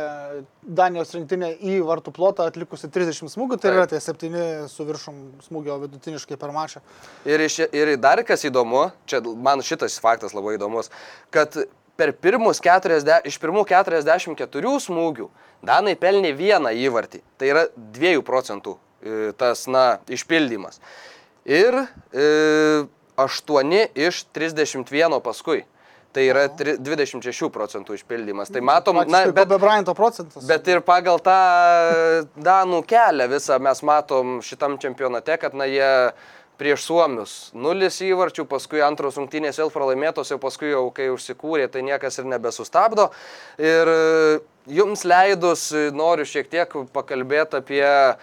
Danijos rinktinė į vartų plotą atlikusi 30 smūgių, tai Taip. yra tie 7 su viršum smūgio vidutiniškai per mačą. Ir, iš, ir dar kas įdomu, čia man šitas faktas labai įdomus, kad per pirmus 40, iš pirmų 44 smūgių Danai pelnė vieną įvartį. Tai yra 2 procentų e, tas, na, išpildymas. Ir e, 8 iš 31 paskui. Tai yra tri- 26 procentų išpildymas. Tai matom, na, bet, Kobe Bryanto procentas. Bet ir pagal tą Danų kelią visą mes matom šitam čempionate, kad na jie prieš Suomius nulis įvarčių, paskui antros rungtynės vėl pralaimėtos, jau paskui jau kai užsikūrė, tai niekas ir nebesustabdo. Ir e, jums leidus e, noriu šiek tiek pakalbėti apie e,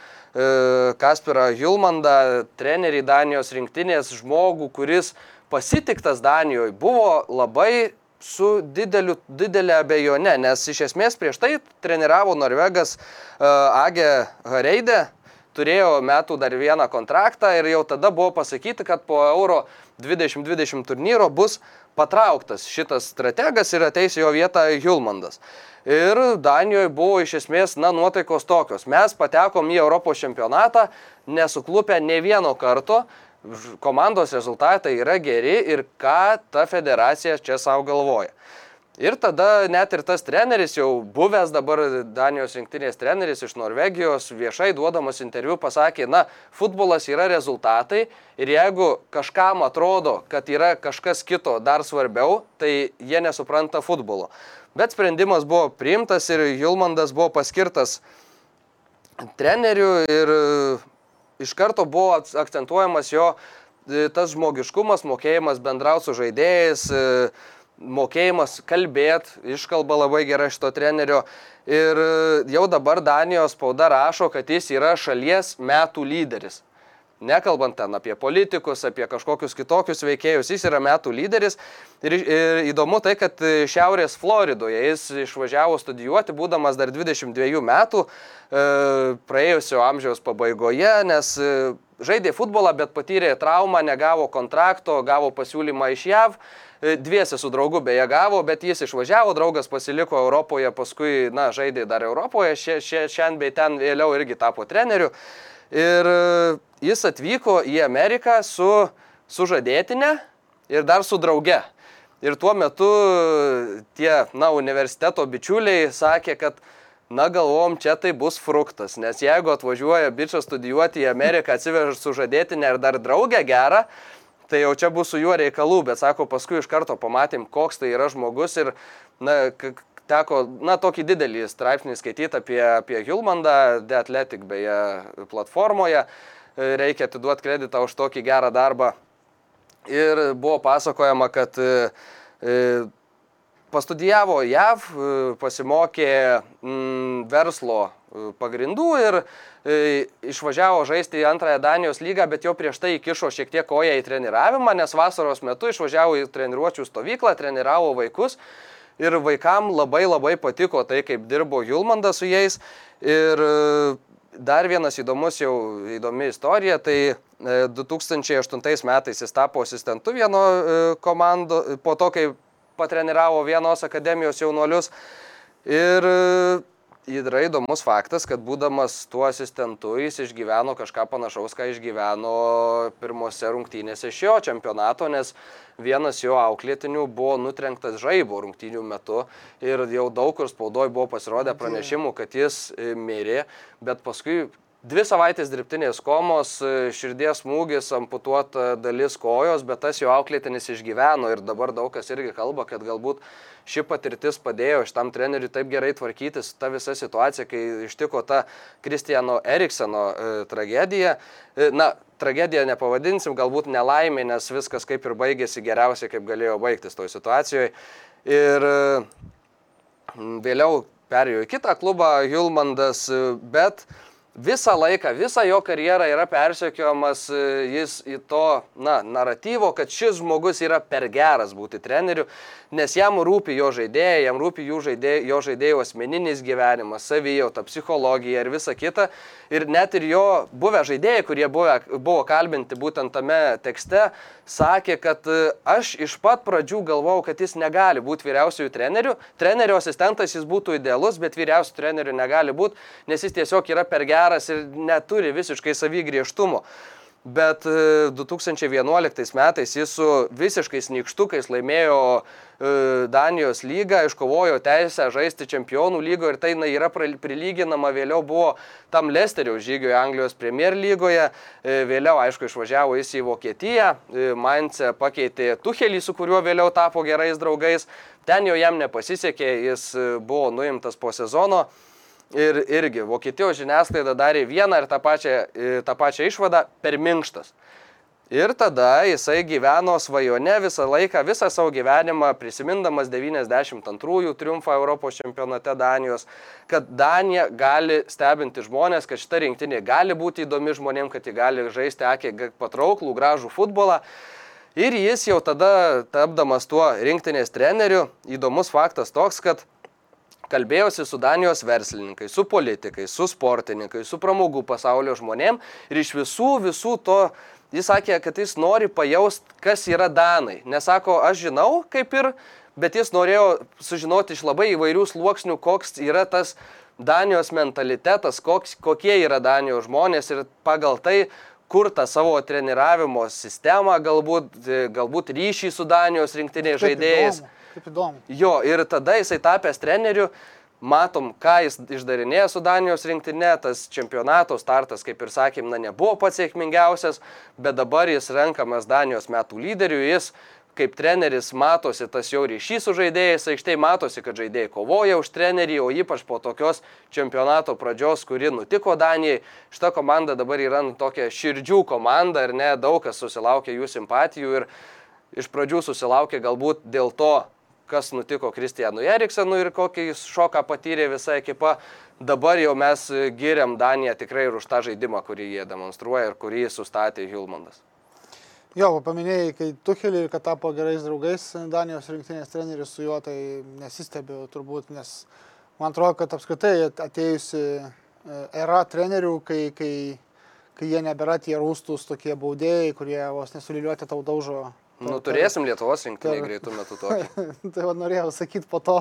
Kasperą Hilmandą, trenerį Danijos rinktinės, žmogų, kuris pasitiktas Danijoje, buvo labai su dideliu, didelė abejone, nes iš esmės prieš tai treniravo Norvegas Age Hareidė, turėjo metų dar vieną kontraktą ir jau tada buvo pasakyti, kad po Euro 2020 turnyro bus patrauktas šitas strategas ir ateis jo vietą Hilmandas. Ir Danijoje buvo iš esmės, na, nuotaikos tokios. Mes patekom į Europos čempionatą, nesuklupę ne vieno karto, komandos rezultatai yra geri ir ką ta federacija čia savo galvoja. Ir tada net ir tas treneris, jau buvęs dabar Danijos rinktinės treneris iš Norvegijos, viešai duodamas interviu pasakė, na, futbolas yra rezultatai ir jeigu kažkam atrodo, kad yra kažkas kito dar svarbiau, tai jie nesupranta futbolo. Bet sprendimas buvo priimtas ir Julmandas buvo paskirtas treneriu ir e, iš karto buvo akcentuojamas jo e, tas žmogiškumas, mokėjimas bendrauti su žaidėjais, e, mokėjimas kalbėti, iškalba labai gerai šito trenerio. Ir jau dabar Danijos spauda rašo, kad jis yra šalies metų lyderis. Nekalbant ten apie politikus, apie kažkokius kitokius veikėjus, jis yra metų lyderis. Ir, ir įdomu tai, kad Šiaurės Floridoje jis išvažiavo studijuoti, būdamas dar 22 metų, e, praėjusio amžiaus pabaigoje, nes žaidė futbolą, bet patyrė traumą, negavo kontrakto, gavo pasiūlymą iš JAV. E, Dviesi su draugu beje gavo, bet jis išvažiavo, draugas pasiliko Europoje, paskui, na, žaidė dar Europoje, šiandien bei ten vėliau irgi tapo treneriu. Ir e, jis atvyko į Ameriką su sužadėtinė ir dar su drauge. Ir tuo metu tie, na, universiteto bičiuliai sakė, kad, na, galvom, čia tai bus fruktas, nes jeigu atvažiuoja bičias studijuoti į Ameriką, atsiveža sužadėtinę ir dar draugę gerą, tai jau čia bus su juo reikalų, bet sako, paskui iš karto pamatėm, koks tai yra žmogus ir, na, teko, na, tokį didelį straipsnį skaityti apie, apie Hilmandą, The Athletic beje platformoje. Reikia atiduoti kreditą už tokį gerą darbą. Ir buvo pasakojama, kad e, e, pastudijavo JAV, e, pasimokė mm, verslo pagrindų ir išvažiavo žaisti į antrąją Danijos lygą, bet jau prieš tai įkišo šiek tiek koją į treniravimą, nes vasaros metu išvažiavo į treniruočių stovyklą, treniravo vaikus ir vaikam labai labai patiko tai, kaip dirbo Julmandas su jais. Ir e, dar vienas įdomus jau įdomi istorija, tai 2008 e, metais jis tapo asistentu vieno e, komando, po to, kai patreniravo vienos akademijos jaunuolius. Ir yra įdomus faktas, kad būdamas tuo asistentu jis išgyveno kažką panašaus, ką išgyveno pirmose rungtynėse šio čempionato, nes vienas jo auklėtinių buvo nutrenktas žaibo rungtynių metu ir jau daug kur spaudoje buvo pasirodę pranešimų, kad jis e, mirė, bet paskui Dvi savaitės dirbtinės komos, širdies smūgis, amputuota dalis kojos, bet tas jo auklėtinis išgyveno ir dabar daug kas irgi kalba, kad galbūt ši patirtis padėjo šitam treneriui taip gerai tvarkytis ta visa situacija, kai ištiko ta Kristijano Erikseno e, tragedija. E, na, tragediją nepavadinsim, galbūt nelaimė, nes viskas kaip ir baigėsi geriausiai, kaip galėjo baigtis toj situacijoje. Ir e, vėliau perėjo į kitą klubą Hilmandas, bet visą laiką, visą jo karjerą yra persekiojamas e, jis į to, na, naratyvo, kad šis žmogus yra per geras būti treneriu, nes jam rūpi jo žaidėjai, jam rūpi žaidėjai, jo žaidėjų asmeninis gyvenimas, savijauta, psichologija ir visa kita. Ir net ir jo buvę žaidėjai, kurie buvę, buvo kalbinti būtent tame tekste, sakė, kad e, aš iš pat pradžių galvojau, kad jis negali būti vyriausiųjų trenerių. Trenerio asistentas jis būtų idealus, bet vyriausių trenerių negali būti, nes jis tiesiog yra per geras ir neturi visiškai savy griežtumo bet 2011 e, metais jis su visiškais nykštukais laimėjo e, Danijos lygą, iškovojo teisę žaisti čempionų lygo ir tai na, yra prilyginama vėliau buvo tam Lesterio žygio Anglijos Premier lygoje, e, vėliau aišku išvažiavo jis į Vokietiją, Maince pakeitė Tuchelį, su kuriuo vėliau tapo gerais draugais, ten jau jam nepasisekė, jis buvo nuimtas po sezono. Ir irgi Vokietijos žiniasklaida darė vieną ir tą pačią, tą pačią išvadą per minkštas. Ir tada jisai gyveno svajone visą laiką, visą savo gyvenimą, prisimindamas 92-ųjų triumfą Europos čempionate Danijos, kad Danija gali stebinti žmonės, kad šita rinktinė gali būti įdomi žmonėms, kad ji gali žaisti akį patrauklų, gražų futbolą. Ir jis jau tada, tapdamas tuo rinktinės treneriu, įdomus faktas toks, kad Kalbėjausi su Danijos verslininkais, su politikais, su sportininkais, su pramogų pasaulio žmonėm ir iš visų, visų to jis sakė, kad jis nori pajaust, kas yra Danai. Nesako, aš žinau kaip ir, bet jis norėjo sužinoti iš labai įvairių sluoksnių, koks yra tas Danijos mentalitetas, koks, kokie yra Danijos žmonės ir pagal tai kur tą savo treniravimo sistemą, galbūt, galbūt ryšį su Danijos rinktiniais žaidėjais. Įdomu Kaip įdomu. Jo, ir tada jisai tapęs treneriu, matom, ką jis išdarinėjo su Danijos rinktinė, tas čempionato startas, kaip ir sakėm, na, nebuvo pats sėkmingiausias, bet dabar jis renkamas Danijos metų lyderiu, jis kaip treneris matosi tas jo ryšys su žaidėjais, aikštėje matosi, kad žaidėjai kovoja už trenerį, o ypač po tokios čempionato pradžios, kuri nutiko Danijai. Šita komanda dabar yra nu, tokia širdžių komanda ir ne daug kas susilaukia jų simpatijų ir iš pradžių susilaukė galbūt dėl to, kas nutiko Kristijanui Eriksenui ir kokį šoką patyrė visa ekipa. Dabar jau mes giriam Daniją tikrai ir už tą žaidimą, kurį jie demonstruoja ir kurį sustatė Hilmondas. Jo, paminėjai, kai Tuhelį, kad tapo gerais draugais Danijos rinktinės treneris su juo, tai nesistebiu turbūt, nes man atrodo, kad apskritai atėjusi e, era trenerių, kai, kai, kai jie nebėra tie rūstus tokie baudėjai, kurie vos nesuliliuoti tau daužo Nu, turėsim Lietuvos rinktinį greitų metų tokį. [laughs] tai va, norėjau sakyti po to,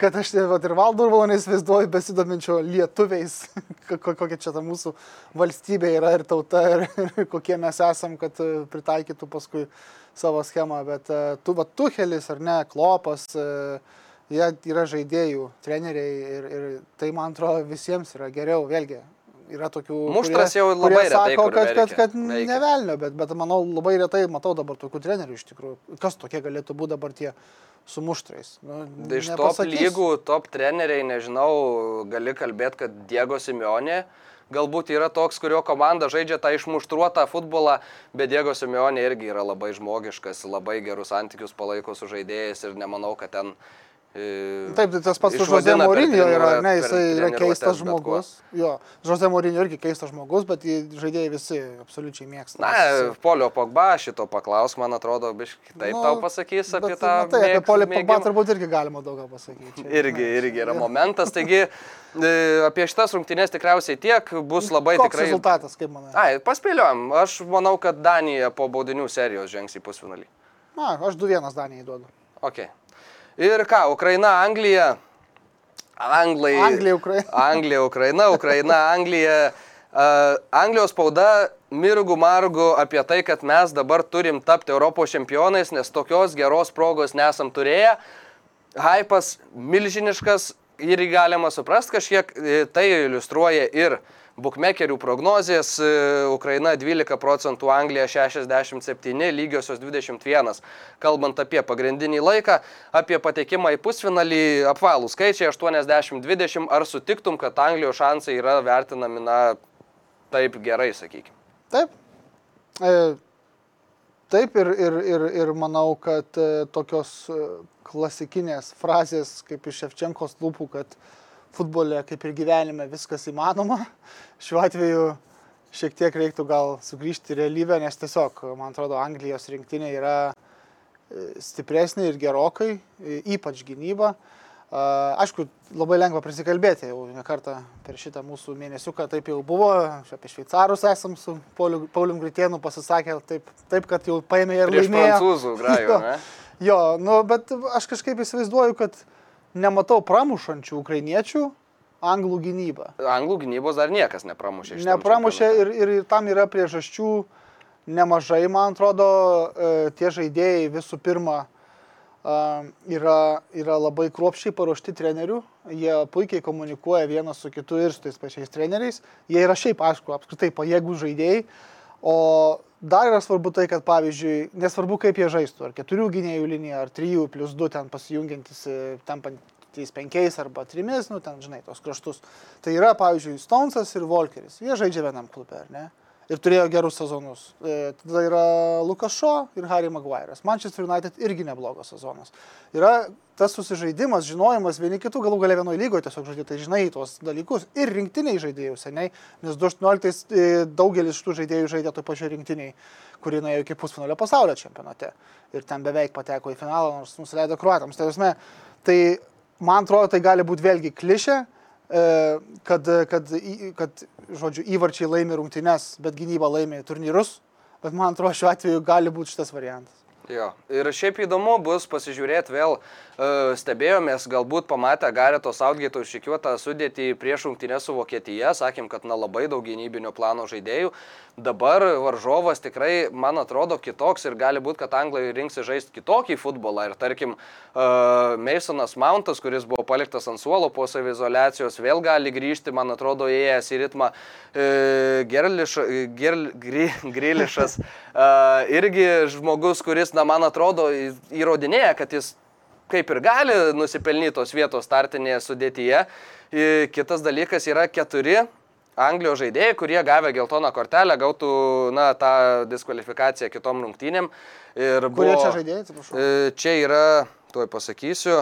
kad aš tai, va, ir Valdurvalą neįsivaizduoju besidominčio lietuviais, [laughs] ko- ko- kokia čia ta mūsų valstybė yra ir tauta ir, [laughs] ir kokie mes esam, kad e, pritaikytų paskui savo schemą. Bet e, tu, va, Tuhelis ar ne, Klopas, e, jie yra žaidėjų, treneriai ir, ir tai man atrodo visiems yra geriau, vėlgi. Yra tokių... Muštras kurie- jau labai retai, sako, kad, kad, kad nevelnio, bet, bet manau labai retai matau dabar tokių trenerių iš tikrųjų. Kas tokie galėtų būti dabar tie su muštrais? Nu, Tai Iš top nepasakysiu. lygų, top treneriai, nežinau, gali kalbėti, kad Diego Simeonė galbūt yra toks, kurio komanda žaidžia tą išmuštruotą futbolą, bet Diego Simeonė irgi yra labai žmogiškas, labai gerus santykius palaiko su žaidėjais ir nemanau, kad ten... Taip, tai tas pats su per Mourinho yra, ne, jisai yra keistas bet žmogus. Jo, Žozė Mourinho irgi keistas žmogus, bet žaidėjai visi absoliučiai mėgsta. Na, Polio Pogba šito paklaus, man atrodo, biškai taip Nu, tau pasakys apie bet, tą... na, Tai apie mėg- Polį Pogba mėgimą. turbūt irgi galima daug ką pasakyti. Irgi, na, irgi yra momentas, taigi e, apie šitas rungtynės tikriausiai tiek, bus labai Koks tikrai... rezultatas, kaip manai? Ai, paspėliojom, aš manau, kad Danija po baudinių serijos žengs į pusfinalį. Na, aš 2-1 Danijai duodu. Ok. Ir ką, Ukraina, Anglija. Anglai. Anglija, Ukraina. [laughs] Anglija, Ukraina, Ukraina, Anglija. Uh, Anglijos spauda mirgu margu apie tai, kad mes dabar turim tapti Europos čempionais, nes tokios geros progos nesam turėję. Hypas milžiniškas ir jį galima suprasti kažkiek, e, tai iliustruoja ir bookmakerių prognozijas. e, Ukraina 12 procentų, Anglija 67, lygiosios 21. Kalbant apie pagrindinį laiką, apie patekimą į pusfinalį, apvalų skaičiai 80-20, ar sutiktum, kad Anglijos šansai yra vertinami, na, taip gerai, sakykime. Taip. E, taip ir, ir, ir, ir manau, kad e, tokios e, klasikinės frazės kaip iš Ševčenkos lūpų, kad futbole kaip ir gyvenime viskas įmanoma, šiuo atveju šiek tiek reiktų gal sugrįžti į realybę, nes tiesiog, man atrodo, Anglijos rinktinė yra e, stipresnė ir gerokai, e, ypač gynyba. Aišku, labai lengva prisikalbėti, jau ne kartą per šitą mūsų mėnesiuką taip jau buvo, apie šveicarus esam su Pauliu- Paulium Gritėnu pasisakę, taip, taip, kad jau paėmė ir Prieš laimėjo. prancūzų grajų, [laughs] Jo. ne? Jo, nu, bet aš kažkaip įsivaizduoju, kad nematau pramušančių ukrainiečių anglų gynybą. Anglų gynybos dar niekas nepramušė. Nepramušė ir, ir tam yra priežasčių nemažai, man atrodo, e, tie žaidėjai visų pirma e, yra, yra labai kruopščiai paruošti trenerių, jie puikiai komunikuoja vienas su kitu ir su tais pačiais treneriais, jie yra šiaip, aišku, apskritai pajėgų žaidėjai, o dar yra svarbu tai, kad pavyzdžiui, nesvarbu kaip jie žaistų, ar keturių gynėjų linija, ar trijų plus du ten pasijungiantis, e, tampantys penkiais arba trimis, nu ten, žinai, tos kraštus. Tai yra, pavyzdžiui, Stonesas ir Volkeris, jie žaidžia vienam klube, ar ne? ir turėjo gerus sezonus. E, tada yra Lukas Šo ir Harry Maguire'as. Manchester United irgi neblogas sezonas. Yra tas susižaidimas, žinojimas vieni kitų, galų galia vienoje lygoje tiesiog žaidė, tai žinai tuos dalykus. Ir rinktiniai žaidėjų seniai, nes 2018 e, daugelis šitų žaidėjų žaidė toj pačioj rinktiniai, kuri nuėjo iki pusfinalio pasaulio čempionate. Ir ten beveik pateko į finalą, nors nusileido kruatams. Tai, prasme, tai man atrodo, tai gali būti vėlgi klišė, e, kad, kad, kad, žodžiu, įvarčiai laimi rungtynes, bet gynyba laimi turnyrus. Bet man atrodo, šiuo atveju gali būti šitas variantas. Jo. Ir šiaip įdomu bus pasižiūrėti vėl, uh, stebėjomės, galbūt pamatę Gareto Saudgėto iššykiuotą sudėtį prieš rungtynę su Vokietija, sakėm, kad na labai daug gynybinio plano žaidėjų, Dabar varžovas tikrai, man atrodo, kitoks ir gali būti, kad anglai rinksi žaisti kitokį futbolą. Ir tarkim, uh, Masonas Mountas, kuris buvo paliktas ant suolo po savizolacijos, vėl gali grįžti, man atrodo, įėjęs į ritmą. Uh, Gerliš, gerl, gri, Grilišas irgi žmogus, kuris, na, man atrodo, įrodinėja, kad jis kaip ir gali nusipelnyti tos vietos startinėje sudėtyje. Kitas dalykas yra keturi Anglijos žaidėjai, kurie gavę geltoną kortelę gautų na, tą diskvalifikaciją kitom rungtynėm. Ir Kurie buvo- čia žaidėjai, atsiprašau? E, Čia yra, tuoj pasakysiu,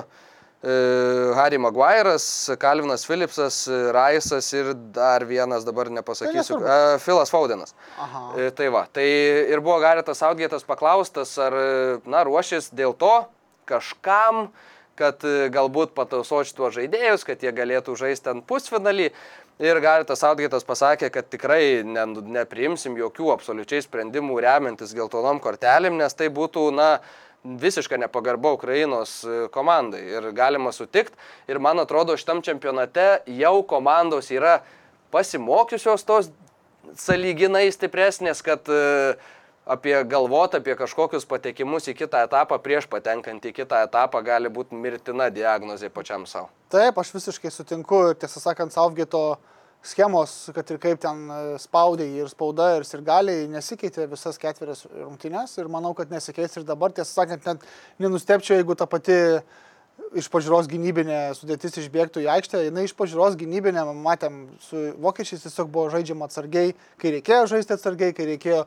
e, Harry Maguire'as, Kalvinas Philipsas, Raisas ir dar vienas, dabar nepasakysiu, Tai Filas Faudenas. Aha. E, Tai va, tai ir buvo Garitas Outgate'as paklaustas, ar, na, ruošis dėl to kažkam, kad e, galbūt patausoč tuos žaidėjus, kad jie galėtų žaisti ant pusfinalį. Ir Garitas Outgate'as pasakė, kad tikrai ne, nepriimsim jokių absoliučiai sprendimų remiantis geltonom kortelėm, nes tai būtų, na, visiška nepagarba Ukrainos e, komandai. Ir galima sutikti. Ir man atrodo, šitam čempionate jau komandos yra pasimokiusios tos saliginai stipresnės, kad e, apie galvot apie kažkokius patekimus į kitą etapą prieš patenkant į kitą etapą gali būti mirtina diagnozė pačiam savo. Taip, aš visiškai sutinku ir tiesą sakant, Sauvgito schemos, kad ir kaip ten e, spaudė ir spauda ir sirgaliai, nesikeitė visas ketverias rungtynės ir manau, kad nesikeis ir dabar, tiesą sakant, net nenustepčiau, jeigu ta pati iš pažiūros gynybinė sudėtis išbėgtų į aikštę, jinai iš pažiūros gynybinė, matėm, su vokiečiais tiesiog buvo žaidžiama atsargiai, kai reikėjo žaisti atsargiai, kai reikėjo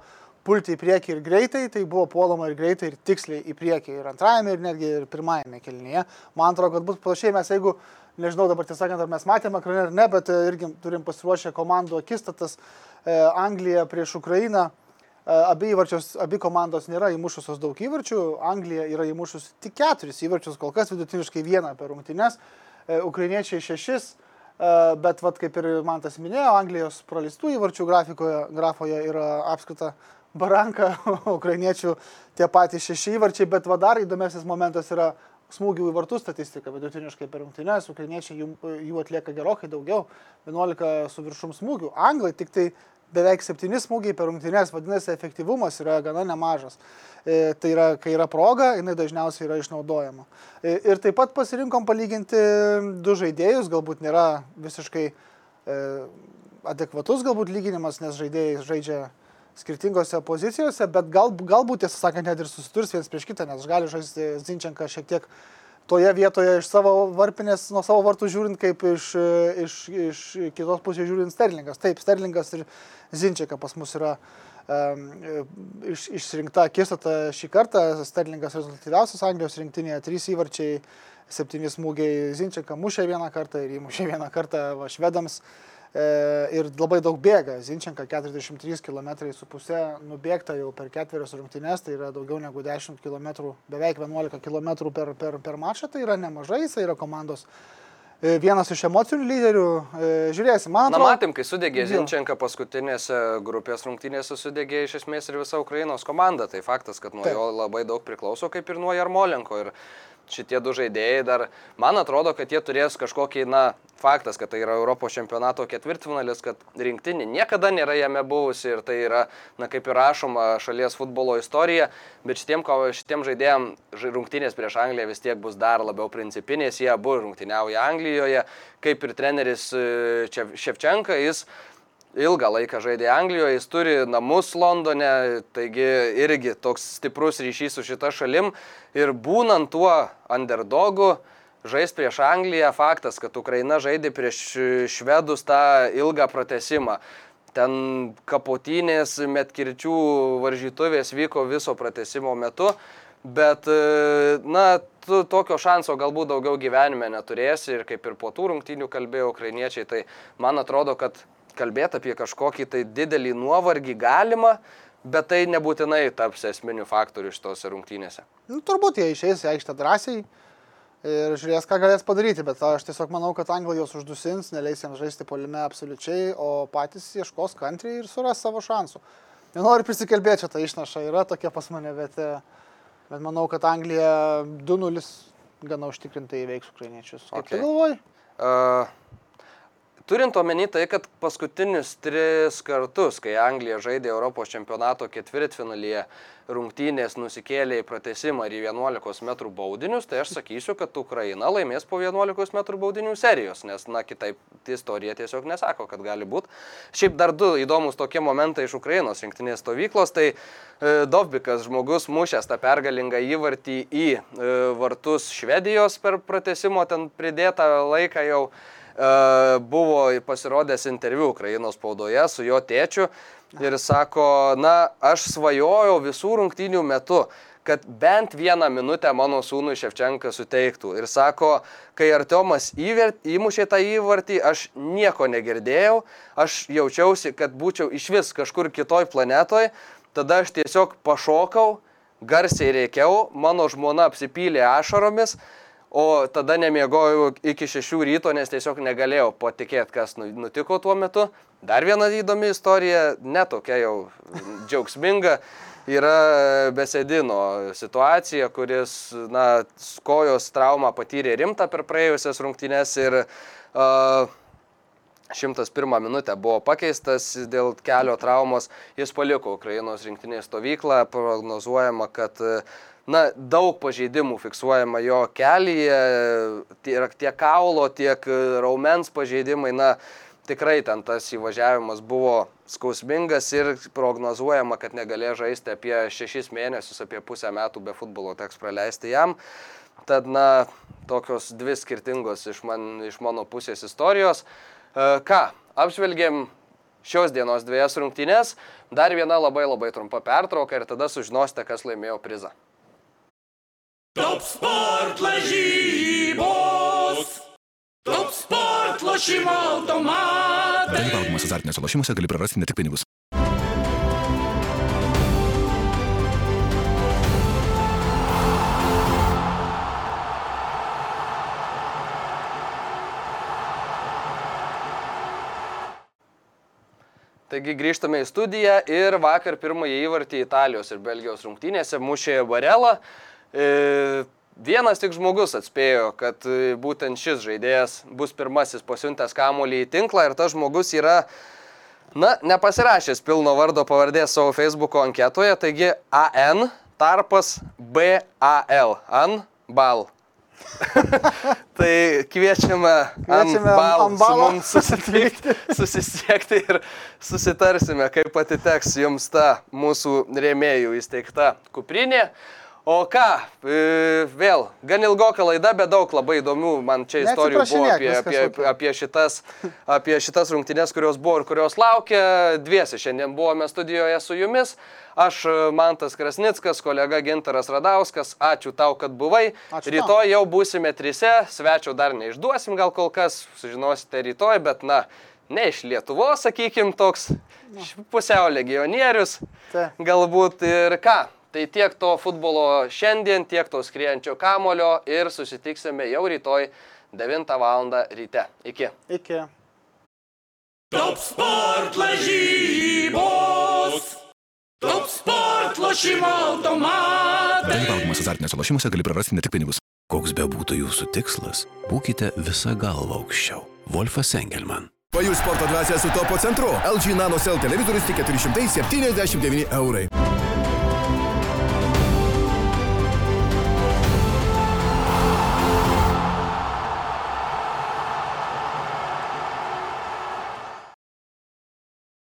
pulti į priekį ir greitai, tai buvo puolama ir greitai ir tiksliai į priekį ir antrajame ir netgi ir pirmajame kelnyje. Man atrodo, kad bus panašiai mes, jeigu, nežinau dabar tiesą sakant, ar mes matėme ekrane ar ne, bet e, irgi turim pasiruošę komandų akistatas e, Anglija prieš Ukrainą. E, Abi, įvarčios, abi komandos nėra įmušusios daug įvarčių, Anglija yra įmušusi tik keturis įvarčius, kol kas vidutiniškai vieną per rungtynes, E, ukrainiečiai šešis, E, bet vat, kaip ir man tas minėjo, Anglijos praleistų įvarčių grafikoje, grafoje yra apskrita baranka, [laughs] ukrainiečių tie patys šeši įvarčiai, bet va dar įdomesnis momentas yra smūgių į vartų statistika vidutiniškai per rungtynes, ukrainiečiai jų, jų atlieka gerokai daugiau, 11 su viršum smūgių, anglai tik tai beveik 7 smūgiai per rungtynes, vadinasi, efektyvumas yra gana nemažas. E, tai yra, kai yra proga, jinai dažniausiai yra išnaudojama. E, ir taip pat pasirinkom palyginti du žaidėjus, galbūt nėra visiškai e, adekvatus galbūt lyginimas, nes žaidėjai žaidžia skirtingose pozicijose, bet gal, galbūt, tiesą sakant, net ir susiturs vienas prieš kitą, nes gali žaisti Zinčenka šiek tiek toje vietoje iš savo varpinės, nuo savo vartų žiūrint, kaip iš, iš, iš kitos pusės žiūrint Sterlingas. Taip, Sterlingas ir Zinčeka pas mus yra um, iš, išrinkta akistata šį kartą. Sterlingas rezultatyviausias Anglijos rinktinėje, trys įvarčiai, septyni smūgiai Zinčeka mušė vieną kartą ir įmušė vieną kartą va, švedams. E, ir labai daug bėga. Zinčenka 43 km su pusė nubėgta jau per ketverias rungtynes, tai yra daugiau negu 10 km, beveik 11 km per, per, per mačą, tai yra nemažai, jis yra komandos e, vienas iš emocinių lyderių. E, žiūrėsim, man Na, atrodo. matėm, kai sudegė. Zinčenka paskutinėse grupės rungtynėse sudegė iš esmės ir visa Ukrainos komanda. Tai faktas, kad nuo Taip. jo labai daug priklauso, kaip ir nuo Jarmolenko. Ir šitie du žaidėjai dar, man atrodo, kad jie turės kažkokį, na, faktas, kad tai yra Europos čempionato ketvirtfinalis, kad rinktinė niekada nėra jame buvusi ir tai yra, na, kaip ir rašoma šalies futbolo istorija, bet šitiem, šitiem žaidėjim žai- rungtynės prieš Angliją vis tiek bus dar labiau principinės, jie abu rungtyniauja Anglijoje, kaip ir treneris e, Ševčenka, jis ilgą laiką žaidė Anglijoje, jis turi namus Londone, taigi irgi toks stiprus ryšys su šita šalim ir būnant tuo underdogu, žaisti prieš Angliją, faktas, kad Ukraina žaidė prieš švedus tą ilgą pratesimą. Ten kapotynės, metkirčių varžytuvės vyko viso pratesimo metu, bet, na, tu tokio šanso galbūt daugiau gyvenime neturėsi ir kaip ir po tų rungtynių kalbėjo ukrainiečiai, tai man atrodo, kad kalbėti apie kažkokį tai didelį nuovargį galima, bet tai nebūtinai taps esminiu faktoriu šitose rungtynėse. Nu, turbūt jie išeis į aikštę drąsiai ir žiūrės, ką galės padaryti, bet aš tiesiog manau, kad Anglija juos uždusins, neleis jiems žaisti polime absoliučiai, o patys ieškos kantriai ir suras savo šansų. Nenoriu prisikalbėti, čia ta išnaša yra tokia pas mane, bet, bet manau, kad Anglija 2-0 gana užtikrintai įveiks ukrainiečius. Kaip okay. tu galvoji? Uh, turint omeny tai, kad paskutinius tris kartus, kai Anglija žaidė Europos čempionato ketvirtfinalyje, rungtynės nusikėlė į pratesimą ir į 11 m baudinius, tai aš sakysiu, kad Ukraina laimės po 11 m baudinių serijos, nes, na, kitaip istorija tiesiog nesako, kad gali būti. Šiaip dar du įdomus tokie momentai iš Ukrainos rinktinės stovyklos, tai e, Dovbikas žmogus mušęs tą pergalingą įvartį į e, vartus Švedijos per pratesimo ten pridėtą laiką jau buvo pasirodęs interviu Ukrainos spaudoje su jo tėčiu ir sako, na, aš svajojau visų rungtynių metu, kad bent vieną minutę mano sūnui Ševčenka suteiktų. Ir sako, kai Artiomas įvert, įmušė tą įvartį, aš nieko negirdėjau, aš jaučiausi, kad būčiau iš vis kažkur kitoj planetoj, tada aš tiesiog pašokau, garsiai reikiau, mano žmona apsipylė ašaromis, o tada nemiegojau iki šešių ryto, nes tiesiog negalėjau patikėti, kas nu- nutiko tuo metu. Dar viena įdomi istorija, netokia jau džiaugsminga, yra Besedino situacija, kuris, na, kojos traumą patyrė rimtą per praėjusias rungtynes ir uh, 101 minutę buvo pakeistas dėl kelio traumos, jis paliko Ukrainos rinktinės stovyklą, prognozuojama, kad na, daug pažeidimų fiksuojama jo kelyje, tiek, tiek kaulo, tiek raumens pažeidimai, na, tikrai ten tas įvažiavimas buvo skausmingas ir prognozuojama, kad negalės žaisti apie šešis mėnesius, apie pusę metų be futbolo teks praleisti jam. Tad, na, tokios dvi skirtingos iš, man, iš mano pusės istorijos. E, Ką, apžvelgėm šios dienos dviejas rungtynės, dar viena labai labai trumpa pertrauka ir tada sužinosite, kas laimėjo prizą. Top sport lažybos. Top sport lošimo automatai. Dalyvaudamas azartiniuose lošimuose gali prarasti ne tik pinigus. Taigi grįžtame į studiją ir vakar pirmąjį įvartį Italijos ir Belgijos rungtynėse mušė Varela. E, vienas tik žmogus atspėjo, kad e, būtent šis žaidėjas bus pirmasis pasiuntęs kamuolį į tinklą ir tas žmogus yra, na, nepasirašęs pilno vardo pavardės savo Facebook anketoje, taigi AN [laughs] tarpas BAL. An Bal. tai kviečiame, Kviečiame balo ant su mums [laughs] susitikti, susisiekti ir susitarsime, kaip atiteks jums ta mūsų rėmėjų įsteigta kuprinė. O ką, e, vėl, gan ilgoka laida, bet daug labai įdomių man čia istorijų buvo apie, apie, apie, šitas, apie šitas rungtynės, kurios buvo ir kurios laukia. Dviesi šiandien buvome studijoje su jumis. Aš e, Mantas Krasnickas, kolega Gintaras Radauskas, ačiū tau, kad buvai. Ačiū tau. rytoj jau būsime trise, svečio dar neišduosim gal kol kas, sužinosite rytoj, bet na, ne iš Lietuvos, sakykim, toks pusiau legionierius. Galbūt ir ką. Tai tiek to futbolo šiandien, tiek to skriejančio kamulio ir susitiksime jau rytoj 9 val. ryte. Iki. Iki. Top sport lažybos. Top sport lošimo automatai. Dalyvaudamas azartiniuose lošimuose gali prarasti ne tik pinigus. Koks bebūtų jūsų tikslas, būkite visą galvą aukščiau. Wolfas Engelman. Pajus sporto dvasia su topo centru. LG Nano Cell televizorius tik 479 eurai.